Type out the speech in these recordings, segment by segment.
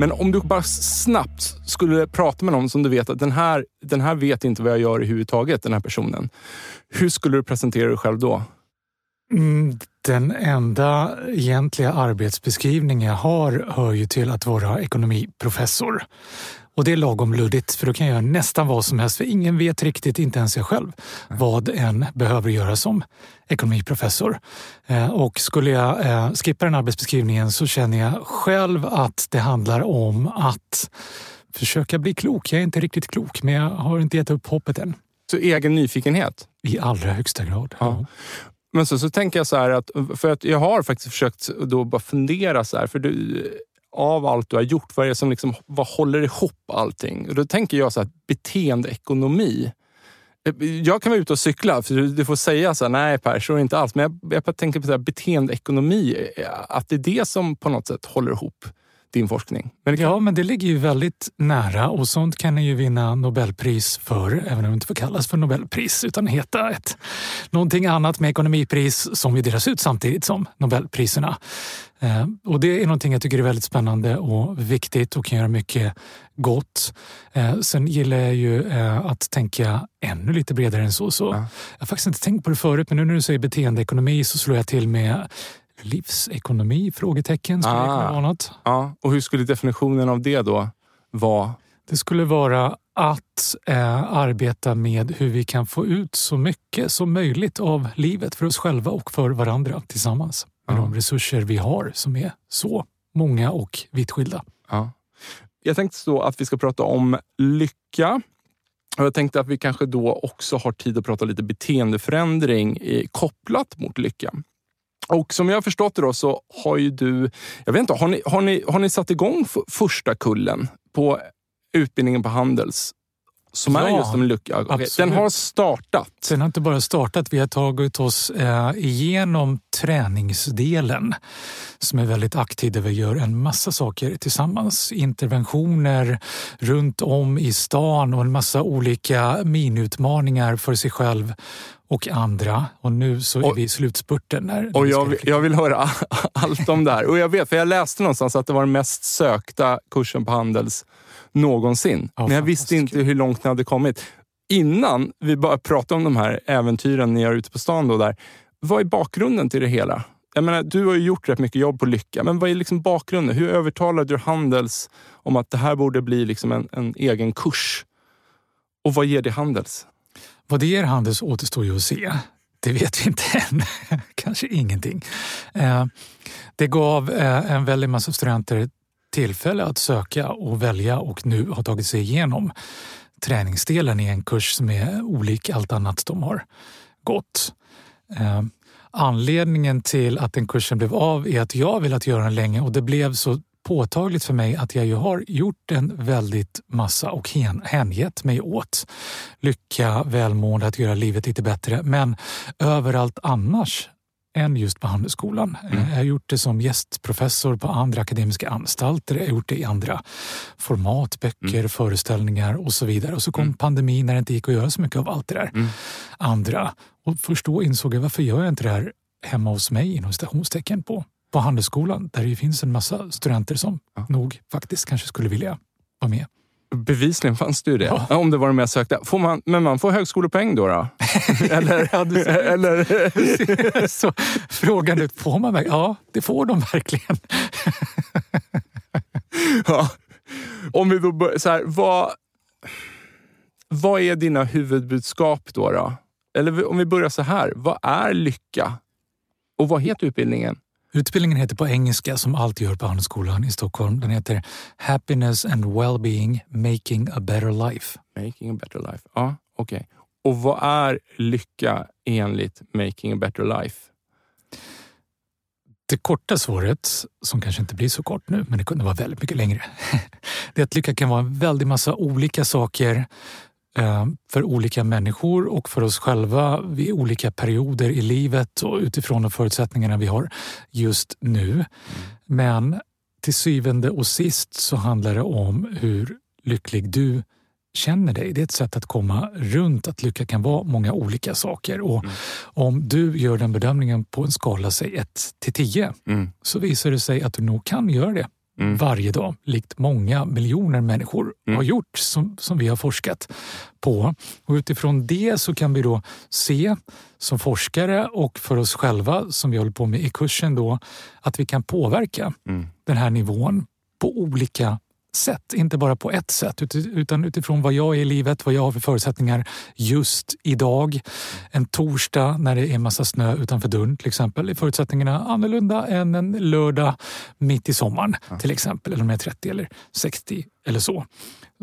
Men om du bara snabbt skulle prata med någon som du vet att den här, den här vet inte vad jag gör överhuvudtaget, den här personen. Hur skulle du presentera dig själv då? Mm, den enda egentliga arbetsbeskrivning jag har hör ju till att vara ekonomiprofessor. Och det är lagom luddigt för då kan jag göra nästan vad som helst för ingen vet riktigt, inte ens jag själv, vad en behöver göra som ekonomiprofessor. Eh, och skulle jag eh, skippa den arbetsbeskrivningen så känner jag själv att det handlar om att försöka bli klok. Jag är inte riktigt klok, men jag har inte gett upp hoppet än. Så egen nyfikenhet? I allra högsta grad. Ja. Men så, så tänker jag så här att, för att jag har faktiskt försökt då bara fundera så här, för du, av allt du har gjort, vad är det som liksom, vad håller ihop allting? Och då tänker jag så här, beteendeekonomi. Jag kan vara ute och cykla, för du får säga så här, nej Per, så är det inte alls. Men jag, jag tänker på så här, beteendeekonomi, att det är det som på något sätt håller ihop din forskning. Men kan... Ja, men det ligger ju väldigt nära och sånt kan ni ju vinna Nobelpris för, även om det inte får kallas för Nobelpris utan heta ett någonting annat med ekonomipris som ju delas ut samtidigt som Nobelpriserna. Eh, och det är någonting jag tycker är väldigt spännande och viktigt och kan göra mycket gott. Eh, sen gillar jag ju eh, att tänka ännu lite bredare än så. så ja. Jag har faktiskt inte tänkt på det förut, men nu när du säger beteendeekonomi så slår jag till med livsekonomi? Frågetecken. Skulle ah, det kunna vara något? Ja. Och hur skulle definitionen av det då vara? Det skulle vara att eh, arbeta med hur vi kan få ut så mycket som möjligt av livet för oss själva och för varandra tillsammans. Med ja. de resurser vi har som är så många och vitt skilda. Ja. Jag tänkte så att vi ska prata om lycka. Och jag tänkte att vi kanske då också har tid att prata lite beteendeförändring kopplat mot lycka. Och som jag har förstått det då så har ju du, jag vet inte, har ni, har ni, har ni satt igång första kullen på utbildningen på Handels? Som ja, är just en lucka. Okay. Den har startat. Den har inte bara startat, vi har tagit oss eh, igenom träningsdelen som är väldigt aktiv där vi gör en massa saker tillsammans. Interventioner runt om i stan och en massa olika minutmaningar för sig själv och andra. Och nu så är och, vi i slutspurten. När och jag, jag vill höra allt om det här. Och jag vet, för jag läste någonstans att det var den mest sökta kursen på Handels någonsin. Ja, Men jag visste inte hur långt ni hade kommit. Innan vi började prata om de här äventyren ni gör ute på stan, då där, vad är bakgrunden till det hela? Jag menar, du har ju gjort rätt mycket jobb på Lycka, men vad är liksom bakgrunden? Hur övertalade du Handels om att det här borde bli liksom en, en egen kurs? Och vad ger det Handels? Vad det ger Handels återstår ju att se. Det vet vi inte än. Kanske ingenting. Eh, det gav eh, en väldig massa studenter tillfälle att söka och välja och nu har tagit sig igenom träningsdelen i en kurs som är olik allt annat de har gått. Eh, anledningen till att den kursen blev av är att jag velat göra den länge och det blev så påtagligt för mig att jag ju har gjort en väldigt massa och hängett mig åt lycka, välmående, att göra livet lite bättre. Men överallt annars än just på Handelshögskolan. Mm. Jag har gjort det som gästprofessor på andra akademiska anstalter. Jag har gjort det i andra format, böcker, Mm. föreställningar och så vidare. Och så kom Mm. pandemin när det inte gick att göra så mycket av allt det där Mm. andra. Och först då insåg jag varför gör jag inte det här hemma hos mig inom citationstecken på, på Handelshögskolan där det finns en massa studenter som Ja. nog faktiskt kanske skulle vilja vara med. Bevisligen fanns det ju det. Ja. Om det var de jag sökte. Får man, men man får högskolepoäng då? då? eller, eller, så frågan är, får man verkligen? Ja, det får de verkligen. ja. Om vi då bör, så här, vad, vad är dina huvudbudskap då, då? Eller om vi börjar så här. Vad är lycka? Och vad heter utbildningen? Utbildningen heter på engelska, som allt gör på Handelshögskolan i Stockholm, den heter Happiness and Wellbeing Making a Better Life. Making a better life. Ja, okej. Och vad är lycka enligt Making a better life? Det korta svaret, som kanske inte blir så kort nu, men det kunde vara väldigt mycket längre. Det är att lycka kan vara en väldig massa olika saker för olika människor och för oss själva vid olika perioder i livet och utifrån de förutsättningarna vi har just nu. Men till syvende och sist så handlar det om hur lycklig du känner dig. Det är ett sätt att komma runt att lycka kan vara många olika saker. Och Mm. Om du gör den bedömningen på en skala, säg 1 till 10, Mm. så visar det sig att du nog kan göra det Mm. varje dag, likt många miljoner människor Mm. har gjort som, som vi har forskat på. Och utifrån det så kan vi då se som forskare och för oss själva som vi håller på med i kursen då, att vi kan påverka Mm. den här nivån på olika sätt. Inte bara på ett sätt ut- utan utifrån vad jag är i livet, vad jag har för förutsättningar just idag. En torsdag när det är massa snö utanför dörren till exempel är förutsättningarna annorlunda än en lördag mitt i sommaren till exempel. Eller om jag är 30 eller 60 eller så.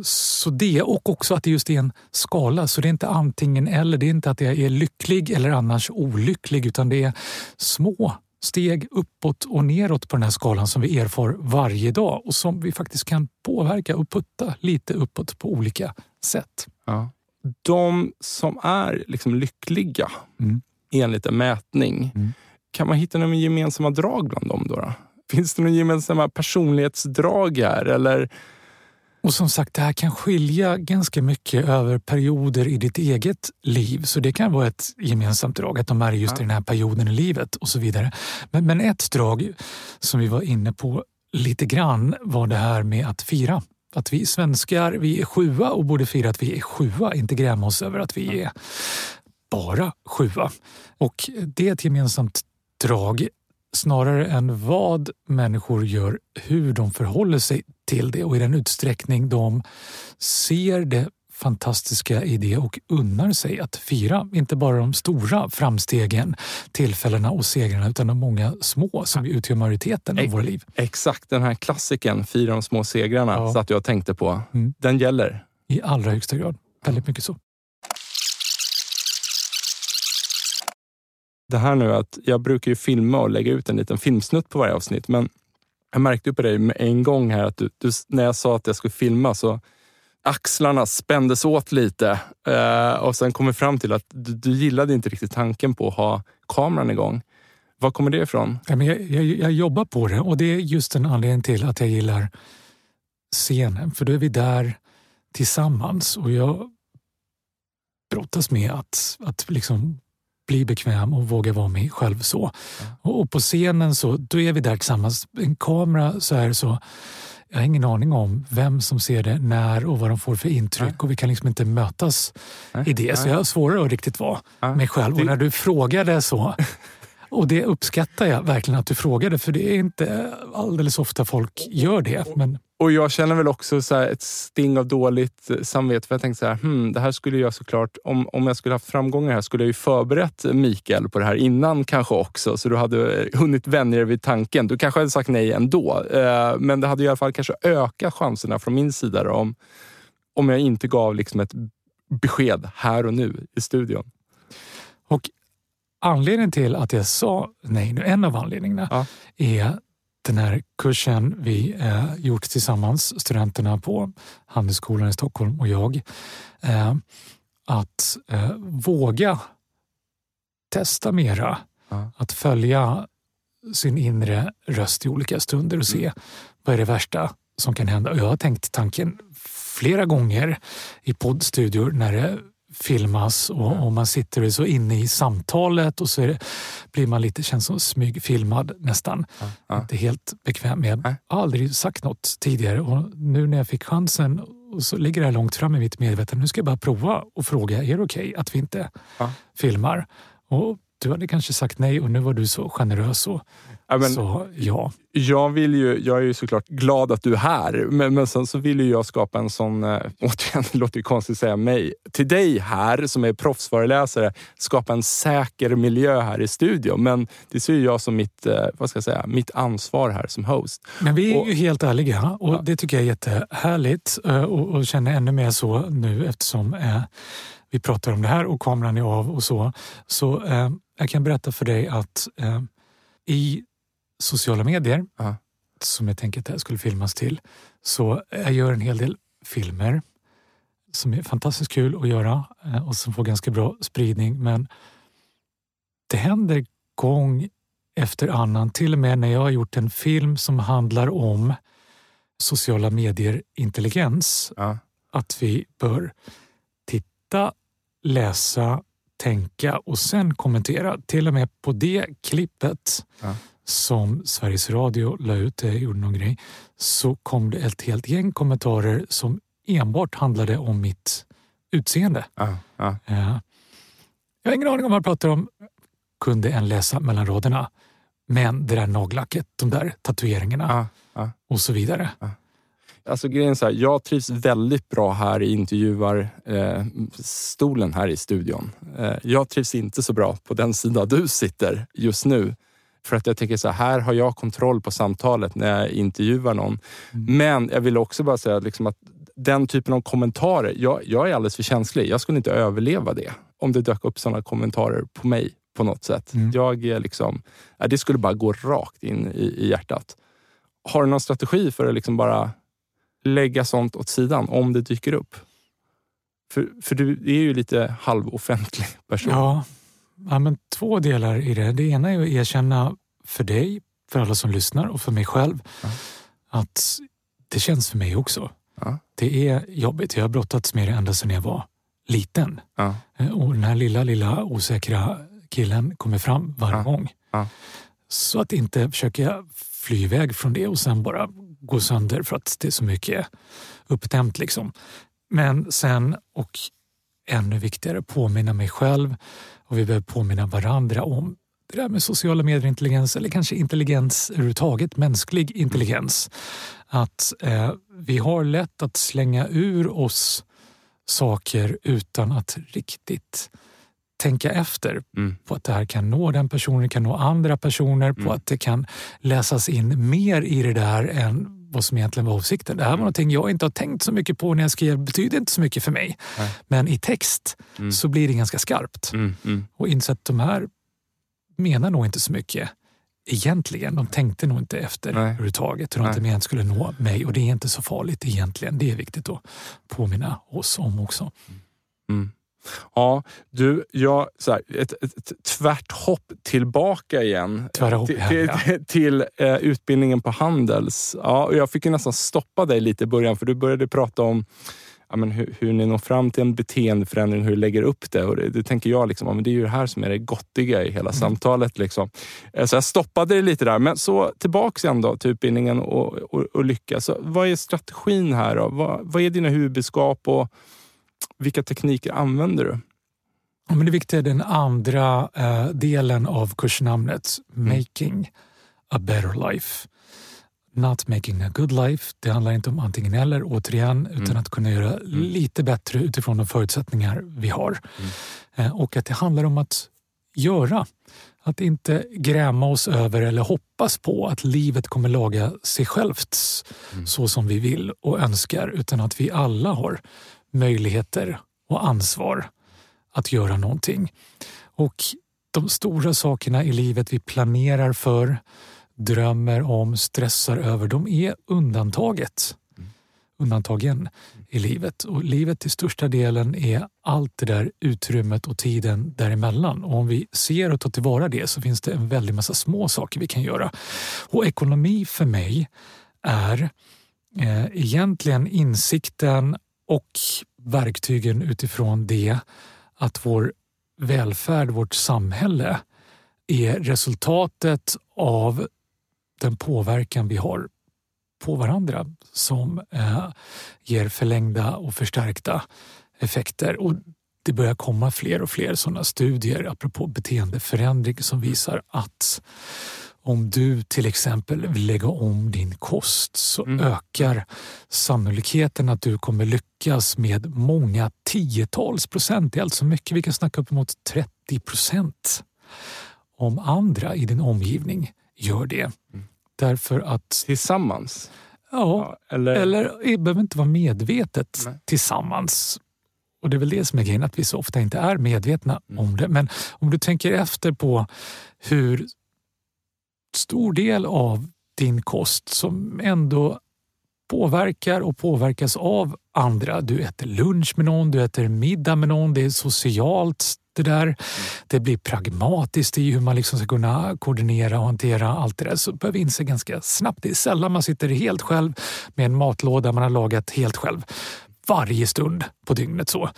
Så det och också att det just är en skala. Så det är inte antingen eller. Det är inte att jag är lycklig eller annars olycklig utan det är små steg uppåt och neråt på den här skalan som vi erfar varje dag och som vi faktiskt kan påverka och putta lite uppåt på olika sätt. Ja. De som är liksom lyckliga Mm. enligt en mätning, Mm. kan man hitta några gemensamma drag bland dem? Då, då? Finns det några gemensamma personlighetsdrag här? Eller? Och som sagt, det här kan skilja ganska mycket över perioder i ditt eget liv. Så det kan vara ett gemensamt drag, att de är just i den här perioden i livet och så vidare. Men, men ett drag som vi var inne på lite grann var det här med att fira. Att vi svenskar, vi är sjua och borde fira att vi är sjua, inte gräma oss över att vi är bara sjua. Och det är ett gemensamt drag snarare än vad människor gör, hur de förhåller sig till det och i den utsträckning de ser det fantastiska i det och unnar sig att fira, inte bara de stora framstegen, tillfällena och segrarna utan de många små som utgör majoriteten av Ex- våra liv. Exakt den här klassiken, Fira de små segrarna, Ja. satt jag och tänkte på. Mm. Den gäller. I allra högsta grad. Väldigt mycket så. Det här nu att jag brukar ju filma och lägga ut en liten filmsnutt på varje avsnitt, men jag märkte på dig med en gång här att du, du, när jag sa att jag skulle filma så axlarna spändes åt lite eh, och sen kom vi fram till att du, du gillade inte riktigt tanken på att ha kameran igång. Var kommer det ifrån? Ja, men jag, jag, jag jobbar på det och det är just en anledning till att jag gillar scenen. För då är vi där tillsammans och jag brottas med att, att liksom bli bekväm och våga vara mig själv. så. Och, och på scenen så då är vi där tillsammans. En kamera så är det så. Jag har ingen aning om vem som ser det, när och vad de får för intryck Nej. och vi kan liksom inte mötas Nej, i det. Så nej. jag har svårare att riktigt vara mig själv. Och när du frågade så och det uppskattar jag verkligen att du frågade för det är inte alldeles ofta folk gör det. Men Och jag känner väl också så här ett sting av dåligt eh, samvete. För jag tänkte så här, hmm, det här skulle jag såklart, om, om jag skulle haft framgångar här, skulle jag ju förberett Mikael på det här innan kanske också. Så du hade eh, hunnit vänja dig vid tanken. Du kanske hade sagt nej ändå. Eh, men det hade i alla fall kanske ökat chanserna från min sida då, om, om jag inte gav liksom ett besked här och nu i studion. Och anledningen till att jag sa nej, nu, en av anledningarna, Ja. är den här kursen vi eh, gjort tillsammans, studenterna på Handelshögskolan i Stockholm och jag. Eh, att eh, våga testa mera Ja. Att följa sin inre röst i olika stunder och se Mm. vad är det värsta som kan hända. Och jag har tänkt tanken flera gånger i poddstudior när det filmas och, och man sitter så inne i samtalet och så det, blir man lite, känns som smygfilmad nästan. Ja, ja. Inte helt bekväm med. Jag har aldrig sagt något tidigare och nu när jag fick chansen och så ligger det här långt fram i mitt medvetande. Nu ska jag bara prova och fråga, är det okej att vi inte Ja. filmar? Och du hade kanske sagt nej och nu var du så generös och Ja, men, så ja. Jag, vill ju, jag är ju såklart glad att du är här, men, men sen så vill ju jag skapa en sån, eh, återigen, det låter ju konstigt att säga mig, till dig här som är proffsföreläsare, skapa en säker miljö här i studion. Men det ser ju jag som mitt, eh, vad ska jag säga, mitt ansvar här som host. Men vi är Och- ju helt ärliga och Ja. det tycker jag är jättehärligt eh, och, och känner ännu mer så nu eftersom eh, vi pratar om det här och kameran är av och så. Så eh, jag kan berätta för dig att eh, i sociala medier, Ja. som jag tänker att det här skulle filmas till, så jag gör en hel del filmer som är fantastiskt kul att göra eh, och som får ganska bra spridning. Men det händer gång efter annan, till och med när jag har gjort en film som handlar om sociala medier-intelligens, Ja. att vi bör titta, läsa, tänka och sen kommentera. Till och med på det klippet Ja. Som Sveriges Radio la ut, det gjorde någon grej, så kom det ett helt gäng kommentarer som enbart handlade om mitt utseende. Ja. Ja. Eh, Jag har ingen aning om vad jag pratar om. Kunde en läsa mellan raderna. Men det där nagellacket, de där tatueringarna Ja. Ja. och så vidare. Alltså grejen är så här, jag trivs väldigt bra här i intervjuarstolen eh, här i studion. Eh, jag trivs inte så bra på den sida du sitter just nu. För att jag tänker så här, här har jag kontroll på samtalet när jag intervjuar någon. Men jag vill också bara säga liksom att den typen av kommentarer, jag, jag är alldeles för känslig. Jag skulle inte överleva det om det dök upp sådana kommentarer på mig på något sätt. Mm. Jag är liksom, det skulle bara gå rakt in i, i hjärtat. Har du någon strategi för att liksom bara lägga sånt åt sidan om det dyker upp? För, för du är ju lite halvoffentlig person. Ja, ja, men två delar i det. Det ena är att erkänna för dig, för alla som lyssnar och för mig själv Ja. att det känns för mig också. Ja. Det är jobbigt. Jag har brottats med det ända sedan jag var liten. Ja. Eh, Och den här lilla, lilla osäkra killen kommer fram varje gång. Så att inte försöka fly iväg från det och sen bara gå sönder för att det är så mycket uppdämt. Liksom. Men sen, och ännu viktigare, påminna mig själv och vi behöver påminna varandra om det där med sociala medier-intelligens eller kanske intelligens överhuvudtaget, mänsklig intelligens. Att eh, vi har lätt att slänga ur oss saker utan att riktigt tänka efter Mm. på att det här kan nå den personen, kan nå andra personer, på Mm. att det kan läsas in mer i det där än vad som egentligen var avsikten. Det här var någonting jag inte har tänkt så mycket på när jag skrev, betyder inte så mycket för mig. Nej. Men i text Mm. så blir det ganska skarpt. Mm. Mm. Och inse att de här menar nog inte så mycket egentligen. De tänkte nog inte efter Nej. överhuvudtaget hur de inte menat skulle nå mig. Och det är inte så farligt egentligen. Det är viktigt att påminna oss om också. Mm. Ja, du, jag, så här, ett, ett, tvärt hopp tillbaka igen. Tvära hopp, till, till, ja. till, eh, utbildningen på Handels. Ja, och jag fick ju nästan stoppa dig lite i början för du började prata om ja, men hur, hur ni når fram till en beteendeförändring, hur du lägger upp det. Och det, det tänker jag, liksom, ja, men det är ju det här som är det gottiga i hela samtalet. Liksom. Eh, Så jag stoppade dig lite där. Men så tillbaks igen då till utbildningen och, och, och lyckas. Så vad är strategin här? Då? Vad, vad är dina huvudbudskap och vilka tekniker använder du? Ja, men det viktiga är den andra eh, delen av kursnamnet, Mm. Making a better life. Not making a good life. Det handlar inte om antingen eller återigen, utan Mm. att kunna göra lite bättre utifrån de förutsättningar vi har. Mm. Eh, och att det handlar om att göra. Att inte gräma oss över eller hoppas på att livet kommer laga sig självt Mm. så som vi vill och önskar, utan att vi alla har möjligheter och ansvar att göra någonting. Och de stora sakerna i livet vi planerar för, drömmer om, stressar över, de är undantaget. undantagen i livet. Och livet till största delen är allt det där utrymmet och tiden däremellan. Och om vi ser och tar tillvara det så finns det en väldig massa små saker vi kan göra. Och ekonomi för mig är eh, egentligen insikten och verktygen utifrån det att vår välfärd, vårt samhälle är resultatet av den påverkan vi har på varandra som eh, ger förlängda och förstärkta effekter. Och det börjar komma fler och fler sådana studier apropå beteendeförändring som visar att om du till exempel vill lägga om din kost så mm. ökar sannolikheten att du kommer lyckas med många tiotals procent. Det är alltså mycket, vi kan snacka uppemot 30 procent. Om andra i din omgivning gör det. Mm. Därför att... Tillsammans? Ja, ja eller... eller det behöver inte vara medvetet Nej. tillsammans. Och det är väl det som är grejen, att vi så ofta inte är medvetna mm. om det. Men om du tänker efter på hur stor del av din kost som ändå påverkar och påverkas av andra. Du äter lunch med någon, du äter middag med någon, det är socialt det där. Mm. Det blir pragmatiskt i hur man liksom ska kunna koordinera och hantera allt det där. Så vi inse ganska snabbt. Det är sällan man sitter helt själv med en matlåda man har lagat helt själv varje stund på dygnet. så.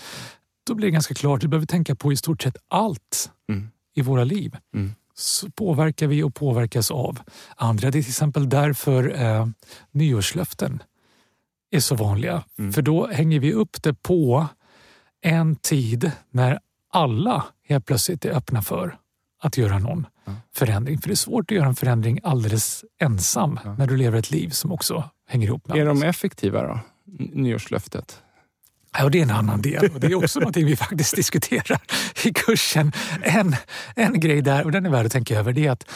Då blir det ganska klart. Vi behöver tänka på i stort sett allt mm. i våra liv. Mm påverkar vi och påverkas av andra. Det är till exempel därför eh, nyårslöften är så vanliga. Mm. För då hänger vi upp det på en tid när alla helt plötsligt är öppna för att göra någon mm. förändring. För det är svårt att göra en förändring alldeles ensam mm. när du lever ett liv som också hänger ihop med Är de effektiva då? Nyårslöftet? Ja, det är en annan del och det är också någonting vi faktiskt diskuterar i kursen. En, en grej där, och den är värd att tänka över, det är att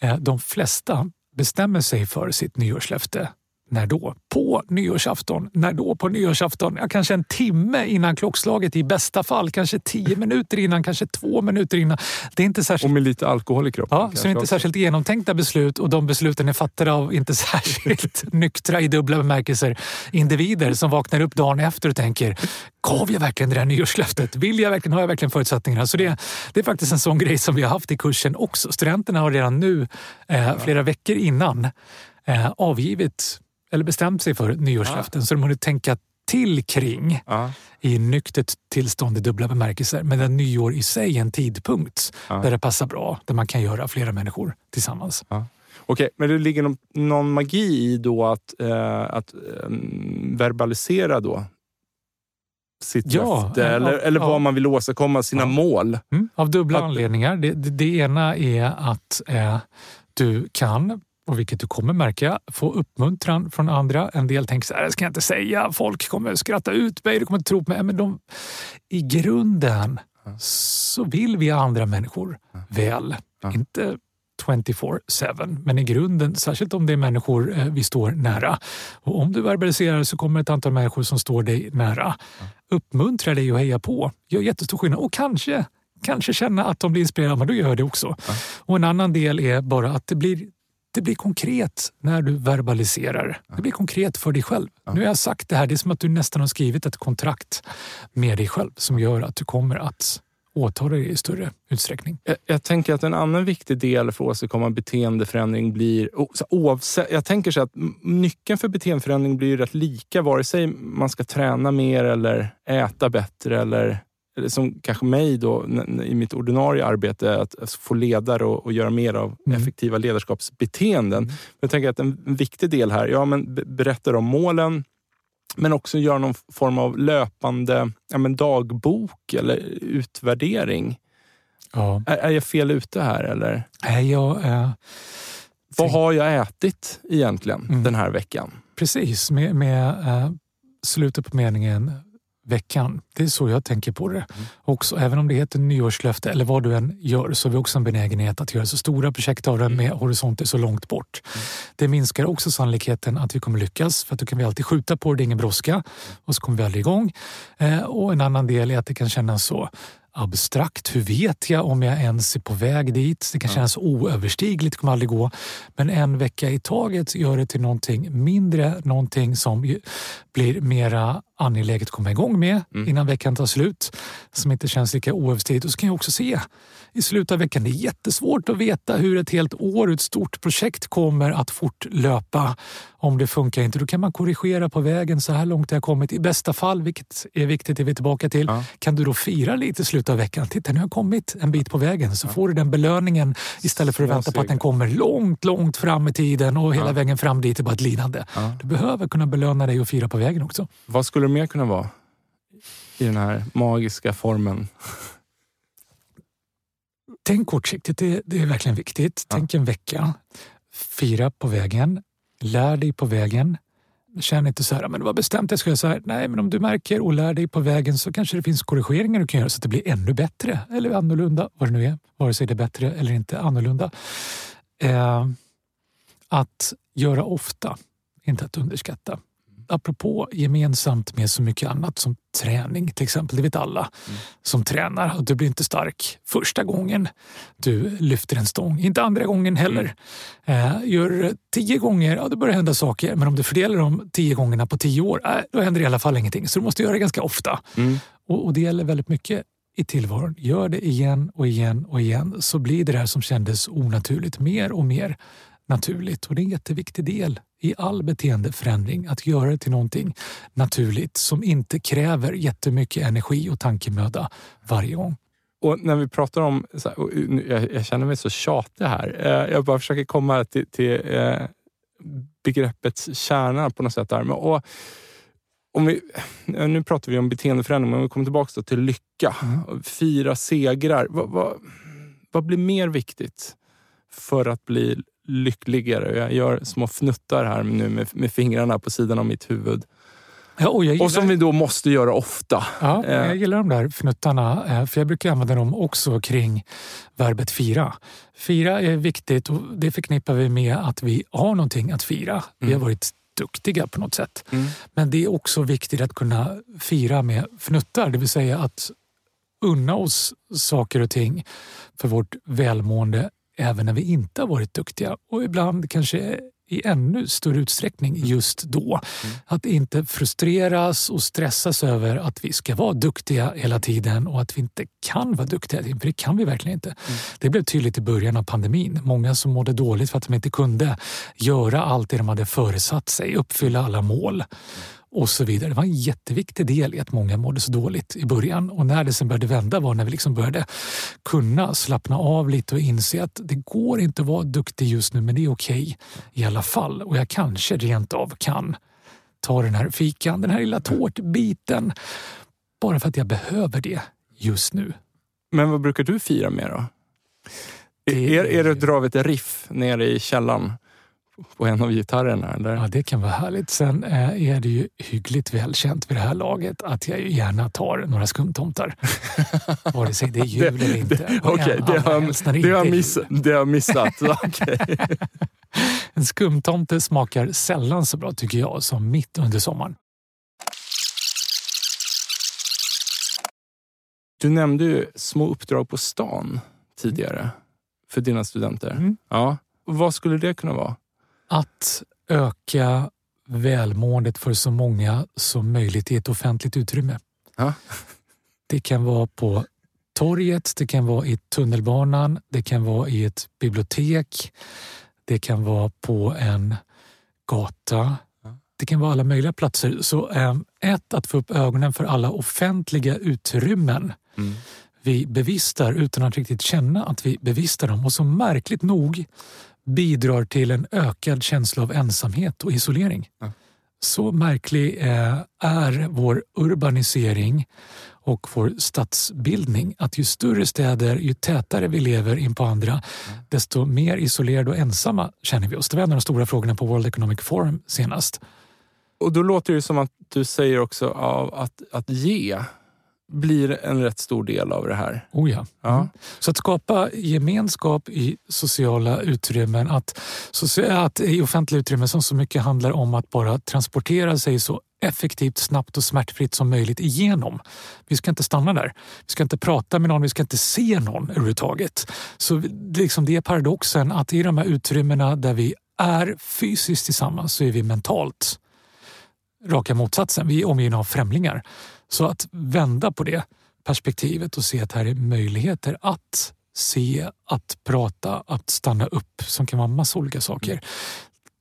eh, de flesta bestämmer sig för sitt nyårslöfte när då? På nyårsafton. När då på nyårsafton? Ja, kanske en timme innan klockslaget i bästa fall. Kanske tio minuter innan, kanske två minuter innan. Det är inte särskilt... Och med lite alkohol i kroppen. Ja, så inte särskilt genomtänkta beslut och de besluten är fattade av inte särskilt nyktra i dubbla bemärkelser individer som vaknar upp dagen efter och tänker Gav jag verkligen det där nyårslöftet? Vill jag verkligen? Har jag verkligen förutsättningarna? Så det, det är faktiskt en sån grej som vi har haft i kursen också. Studenterna har redan nu, eh, flera veckor innan, eh, avgivit eller bestämt sig för nyårslöften ja. så de hunnit tänka till kring ja. i nyktert tillstånd i dubbla bemärkelser. Men där nyår i sig är en tidpunkt ja. där det passar bra, där man kan göra flera människor tillsammans. Ja. Okej, okay, men det ligger någon, någon magi i då att, eh, att eh, verbalisera då sitt ja, löfte eller, av, eller vad av, man vill åstadkomma, sina mål? Mm, av dubbla att, anledningar. Det, det, det, ena är att eh, du kan och vilket du kommer märka, få uppmuntran från andra. En del tänker så här, det ska jag inte säga, folk kommer skratta ut mig, de kommer inte tro på mig. Men de, i grunden så vill vi andra människor väl. Inte 24-7, men i grunden, särskilt om det är människor eh, vi står nära. Och om du verbaliserar så kommer ett antal människor som står dig nära uppmuntra dig och heja på. Gör jättestor skillnad och kanske kanske känna att de blir inspirerade, men då gör det också. Och en annan del är bara att det blir det blir konkret när du verbaliserar. Det blir konkret för dig själv. Ja. Nu har jag sagt det här, det är som att du nästan har skrivit ett kontrakt med dig själv som gör att du kommer att åta dig i större utsträckning. Jag, jag, tänker att en annan viktig del för att åstadkomma beteendeförändring blir... Oavsett, jag tänker så att nyckeln för beteendeförändring blir rätt lika vare sig man ska träna mer eller äta bättre eller som kanske mig då i mitt ordinarie arbete, att få ledare och, och göra mer av mm. effektiva ledarskapsbeteenden. Mm. Jag tänker att en, viktig del här, ja men berättar om målen, men också göra någon form av löpande ja, men dagbok eller utvärdering. Ja. Är, är jag fel ute här eller? Nej, jag... Äh, Vad har jag ätit egentligen mm. den här veckan? Precis, med, med äh, slutet på meningen veckan. Det är så jag tänker på det. Mm. Också, även om det heter nyårslöfte eller vad du än gör så har vi också en benägenhet att göra så stora projekt av det med horisonter så långt bort. Mm. Det minskar också sannolikheten att vi kommer lyckas för att då kan vi alltid skjuta på det, det är ingen brådska och så kommer vi aldrig igång. Eh, och en annan del är att det kan kännas så abstrakt. Hur vet jag om jag ens är på väg dit? Det kan kännas oöverstigligt, det kommer aldrig gå. Men en vecka i taget gör det till någonting mindre, någonting som blir mera angeläget att komma igång med mm. innan veckan tar slut. Som inte känns lika oöverstigligt. Och så kan jag också se i slutet av veckan, det är jättesvårt att veta hur ett helt år, ett stort projekt kommer att fortlöpa. Om det funkar inte, då kan man korrigera på vägen. Så här långt har jag kommit. I bästa fall, vilket är viktigt, det är vi tillbaka till, ja. kan du då fira lite i slutet av veckan. Titta, nu har jag kommit en bit på vägen. Så ja. får du den belöningen istället för att vänta på att den kommer långt, långt fram i tiden och hela ja. vägen fram dit är bara ett lidande. Du behöver kunna belöna dig och fira på vägen också. Vad skulle det mer kunna vara i den här magiska formen? Tänk kortsiktigt, det, det är verkligen viktigt. Tänk en vecka. Fira på vägen. Lär dig på vägen. Känn inte så här, men det var bestämt jag skulle göra så här. Nej, men om du märker och lär dig på vägen så kanske det finns korrigeringar du kan göra så att det blir ännu bättre eller annorlunda, vad det nu är. Vare sig det är bättre eller inte annorlunda. Eh, att göra ofta, inte att underskatta apropå gemensamt med så mycket annat som träning till exempel. Det vet alla mm. som tränar. du blir inte stark första gången du lyfter en stång. Inte andra gången heller. Mm. Eh, gör tio gånger, ja, då börjar hända saker. Men om du fördelar de tio gångerna på tio år, eh, då händer det i alla fall ingenting. Så du måste göra det ganska ofta. Mm. Och, och det gäller väldigt mycket i tillvaron. Gör det igen och igen och igen så blir det där som kändes onaturligt mer och mer naturligt. Och det är en jätteviktig del i all beteendeförändring att göra det till någonting naturligt som inte kräver jättemycket energi och tankemöda varje gång. Och när vi pratar om, här, jag, känner mig så tjatig här. Eh, jag bara försöker komma till, till eh, begreppets kärna på något sätt. Där. Och om vi, nu pratar vi om beteendeförändring, men om vi kommer tillbaka till lycka. Mm. Fira segrar. Vad, vad, vad blir mer viktigt för att bli lyckligare. Jag gör små fnuttar här nu med, med fingrarna på sidan av mitt huvud. Ja, och, gillar... och, som vi då måste göra ofta. Ja, jag eh. gillar de där fnuttarna, eh, för jag brukar använda dem också kring verbet fira. Fira är viktigt och det förknippar vi med att vi har någonting att fira. Mm. Vi har mm. varit duktiga på något sätt. Mm. Men det är också viktigt att kunna fira med fnuttar, det vill säga att unna oss saker och ting för vårt välmående även när vi inte har varit duktiga och ibland kanske i ännu större utsträckning just då. Mm. Att inte frustreras och stressas över att vi ska vara duktiga hela tiden och att vi inte kan vara duktiga, för det kan vi verkligen inte. Mm. Det blev tydligt i början av pandemin. Många som mådde dåligt för att de inte kunde göra allt det de hade föresatt sig, uppfylla alla mål. Mm och så vidare. Det var en jätteviktig del i att många mådde så dåligt i början och när det sen började vända var när vi liksom började kunna slappna av lite och inse att det går inte att vara duktig just nu men det är okej okay i alla fall och jag kanske rent av kan ta den här fikan, den här lilla tårtbiten bara för att jag behöver det just nu. Men vad brukar du fira med då? Det... Är, är det ett riff nere i källaren? På en av gitarrerna? Eller? Ja, det kan vara härligt. Sen eh, är det ju hyggligt välkänt vid det här laget att jag gärna tar några skumtomtar. Vare sig det är jul eller inte. Okej, okay, det, har, det, har miss, det har missat. okay. En skumtomte smakar sällan så bra tycker jag som mitt under sommaren. Du nämnde ju små uppdrag på stan tidigare för dina studenter. Mm. Ja. Vad skulle det kunna vara? Att öka välmåendet för så många som möjligt i ett offentligt utrymme. Ja. Det kan vara på torget, det kan vara i tunnelbanan, det kan vara i ett bibliotek, det kan vara på en gata. Det kan vara alla möjliga platser. Så eh, ett, att få upp ögonen för alla offentliga utrymmen mm. vi bevistar utan att riktigt känna att vi bevistar dem. Och så märkligt nog bidrar till en ökad känsla av ensamhet och isolering. Ja. Så märklig eh, är vår urbanisering och vår stadsbildning att ju större städer, ju tätare vi lever in på andra, mm. desto mer isolerade och ensamma känner vi oss. Det var en av de stora frågorna på World Economic Forum senast. Och då låter det som att du säger också av att, att ge blir en rätt stor del av det här. Oh ja. ja. Mm. Så att skapa gemenskap i sociala utrymmen, att, att i offentliga utrymmen som så mycket handlar om att bara transportera sig så effektivt, snabbt och smärtfritt som möjligt igenom. Vi ska inte stanna där. Vi ska inte prata med någon, vi ska inte se någon överhuvudtaget. Så liksom det är paradoxen att i de här utrymmena där vi är fysiskt tillsammans så är vi mentalt raka motsatsen. Vi är omgivna av främlingar. Så att vända på det perspektivet och se att här är möjligheter att se, att prata, att stanna upp som kan vara massa olika saker.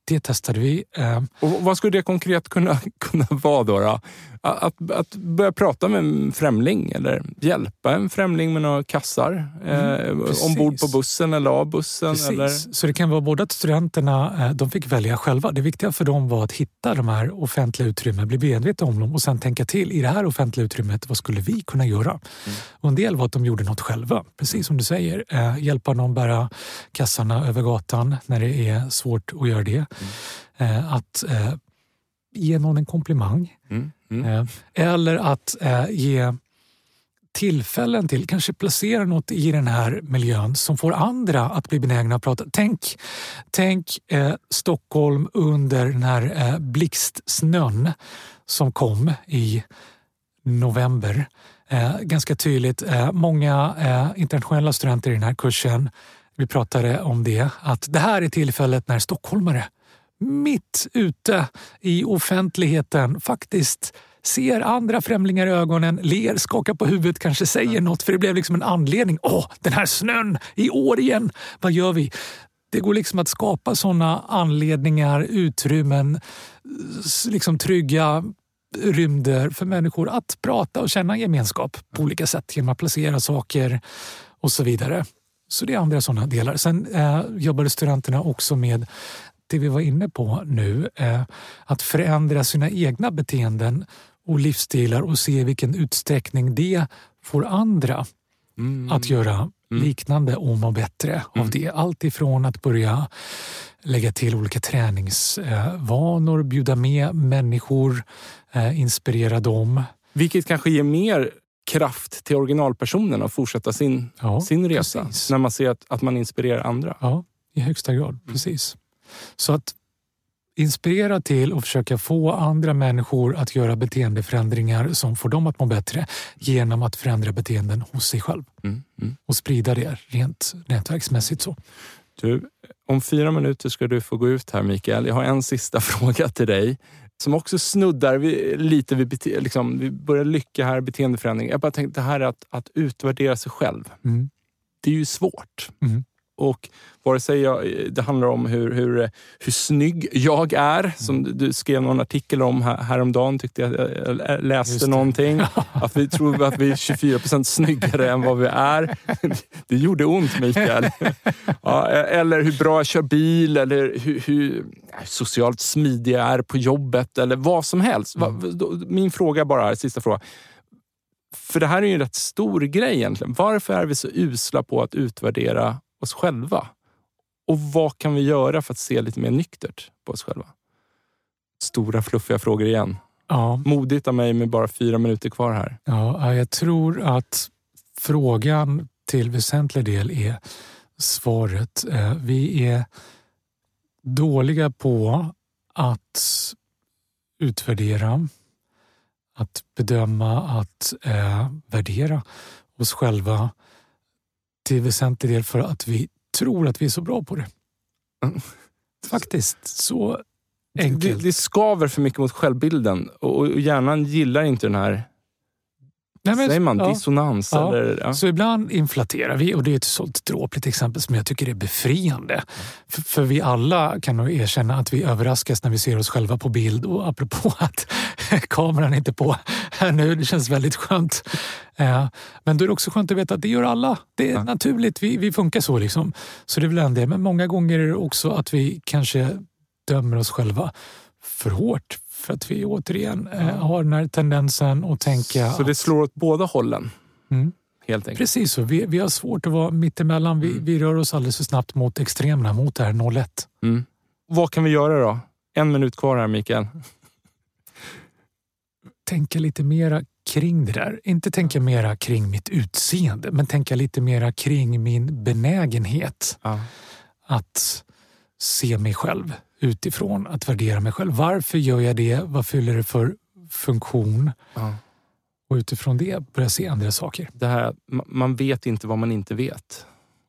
Det testade vi. Eh, och vad skulle det konkret kunna, kunna vara då? då? Att, att börja prata med en främling eller hjälpa en främling med några kassar mm, eh, ombord på bussen eller av bussen. Eller? Så det kan vara både att studenterna eh, de fick välja själva. Det viktiga för dem var att hitta de här offentliga utrymmen, bli medvetna om dem och sen tänka till. I det här offentliga utrymmet, vad skulle vi kunna göra? Mm. Och en del var att de gjorde något själva. Precis som du säger, eh, hjälpa någon bära kassarna över gatan när det är svårt att göra det. Mm. Eh, att eh, ge någon en komplimang. Mm. Mm. Eh, eller att eh, ge tillfällen till, kanske placera något i den här miljön som får andra att bli benägna att prata. Tänk, tänk eh, Stockholm under den här eh, blixtsnön som kom i november. Eh, ganska tydligt, eh, många eh, internationella studenter i den här kursen, vi pratade om det, att det här är tillfället när stockholmare mitt ute i offentligheten faktiskt ser andra främlingar i ögonen, ler, skakar på huvudet, kanske säger något för det blev liksom en anledning. Åh, den här snön i år igen! Vad gör vi? Det går liksom att skapa sådana anledningar, utrymmen, liksom trygga rymder för människor att prata och känna gemenskap på olika sätt genom att placera saker och så vidare. Så det är andra sådana delar. Sen eh, jobbade studenterna också med det vi var inne på nu, eh, att förändra sina egna beteenden och livsstilar och se i vilken utsträckning det får andra mm. att göra mm. liknande och må bättre mm. av det. Allt ifrån att börja lägga till olika träningsvanor, bjuda med människor, eh, inspirera dem. Vilket kanske ger mer kraft till originalpersonen att fortsätta sin, ja, sin resa. Precis. När man ser att, att man inspirerar andra. Ja, i högsta grad. Precis. Så att inspirera till och försöka få andra människor att göra beteendeförändringar som får dem att må bättre genom att förändra beteenden hos sig själv mm, mm. och sprida det rent nätverksmässigt. så. Du, om fyra minuter ska du få gå ut här Mikael. Jag har en sista fråga till dig som också snuddar vid, lite vid liksom, vi börjar lycka här, beteendeförändring. Jag bara tänkte det här att, att utvärdera sig själv. Mm. Det är ju svårt. Mm. Och vare sig jag, det handlar om hur, hur, hur snygg jag är, som du skrev någon artikel om här, häromdagen, tyckte jag, jag läste någonting. Att vi tror att vi är 24 procent snyggare än vad vi är. Det gjorde ont Mikael. Ja, eller hur bra jag kör bil, eller hur, hur socialt smidig jag är på jobbet, eller vad som helst. Mm. Min fråga bara, sista fråga. För det här är ju en rätt stor grej egentligen. Varför är vi så usla på att utvärdera oss själva? Och vad kan vi göra för att se lite mer nyktert på oss själva? Stora fluffiga frågor igen. Ja. Modigt av mig med bara fyra minuter kvar här. Ja, jag tror att frågan till väsentlig del är svaret. Eh, vi är dåliga på att utvärdera, att bedöma, att eh, värdera oss själva till väsentlig del för att vi tror att vi är så bra på det. Mm. Faktiskt. Så enkelt. Det, det skaver för mycket mot självbilden och hjärnan gillar inte den här Nej, men, Säger man ja, dissonans? Ja. Eller, ja. Så ibland inflaterar vi och det är ett sånt dråpligt exempel som jag tycker är befriande. För, för, vi alla kan nog erkänna att vi överraskas när vi ser oss själva på bild och apropå att kameran är inte på här nu, det känns väldigt skönt. Eh, men då är det också skönt att veta att det gör alla. Det är naturligt, vi, vi funkar så. Liksom. Så det är väl en del. Men många gånger är det också att vi kanske dömer oss själva för hårt för att vi återigen eh, har den här tendensen att tänka... Så det slår åt båda hållen? Mm. Helt enkelt. Precis så. Vi, vi har svårt att vara mittemellan. Vi, mm. vi rör oss alldeles för snabbt mot extremerna, mot det här 0-1. Mm. Vad kan vi göra då? En minut kvar här, Mikael. Tänka lite mera kring det där. Inte tänka mera kring mitt utseende, men tänka lite mera kring min benägenhet ja. att se mig själv utifrån att värdera mig själv. Varför gör jag det? Vad fyller det för funktion. Ja. Och utifrån det börja se andra saker. Det här, ma- man vet inte vad man inte vet.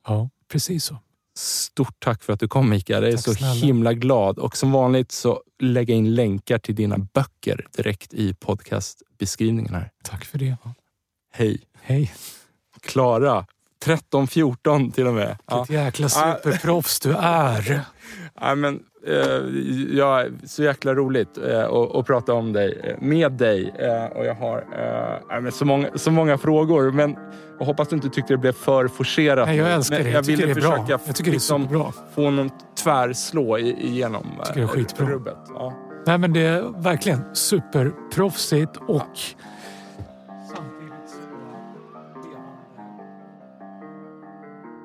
Ja, precis så. Stort tack för att du kom Mikael. Jag är Tack så snälla. himla glad. Och som vanligt så lägger jag in länkar till dina böcker direkt i podcastbeskrivningen här. Tack för det. Hej! Hej. Klara. 13-14 till och med. Ja. Vilket jäkla superproffs du är. Ja, men, eh, ja, så jäkla roligt eh, att, att prata om dig, eh, med dig. Eh, och jag har eh, ja, men så, många, så många frågor. Men jag hoppas du inte tyckte det blev för forcerat. Nej, jag älskar Men det. Jag tycker ville det är bra. försöka Jag tycker det är liksom superbra. få någon tvärslå igenom eh, tycker det är skitbra. rubbet. Ja. Nej, men det är verkligen superproffsigt och samtidigt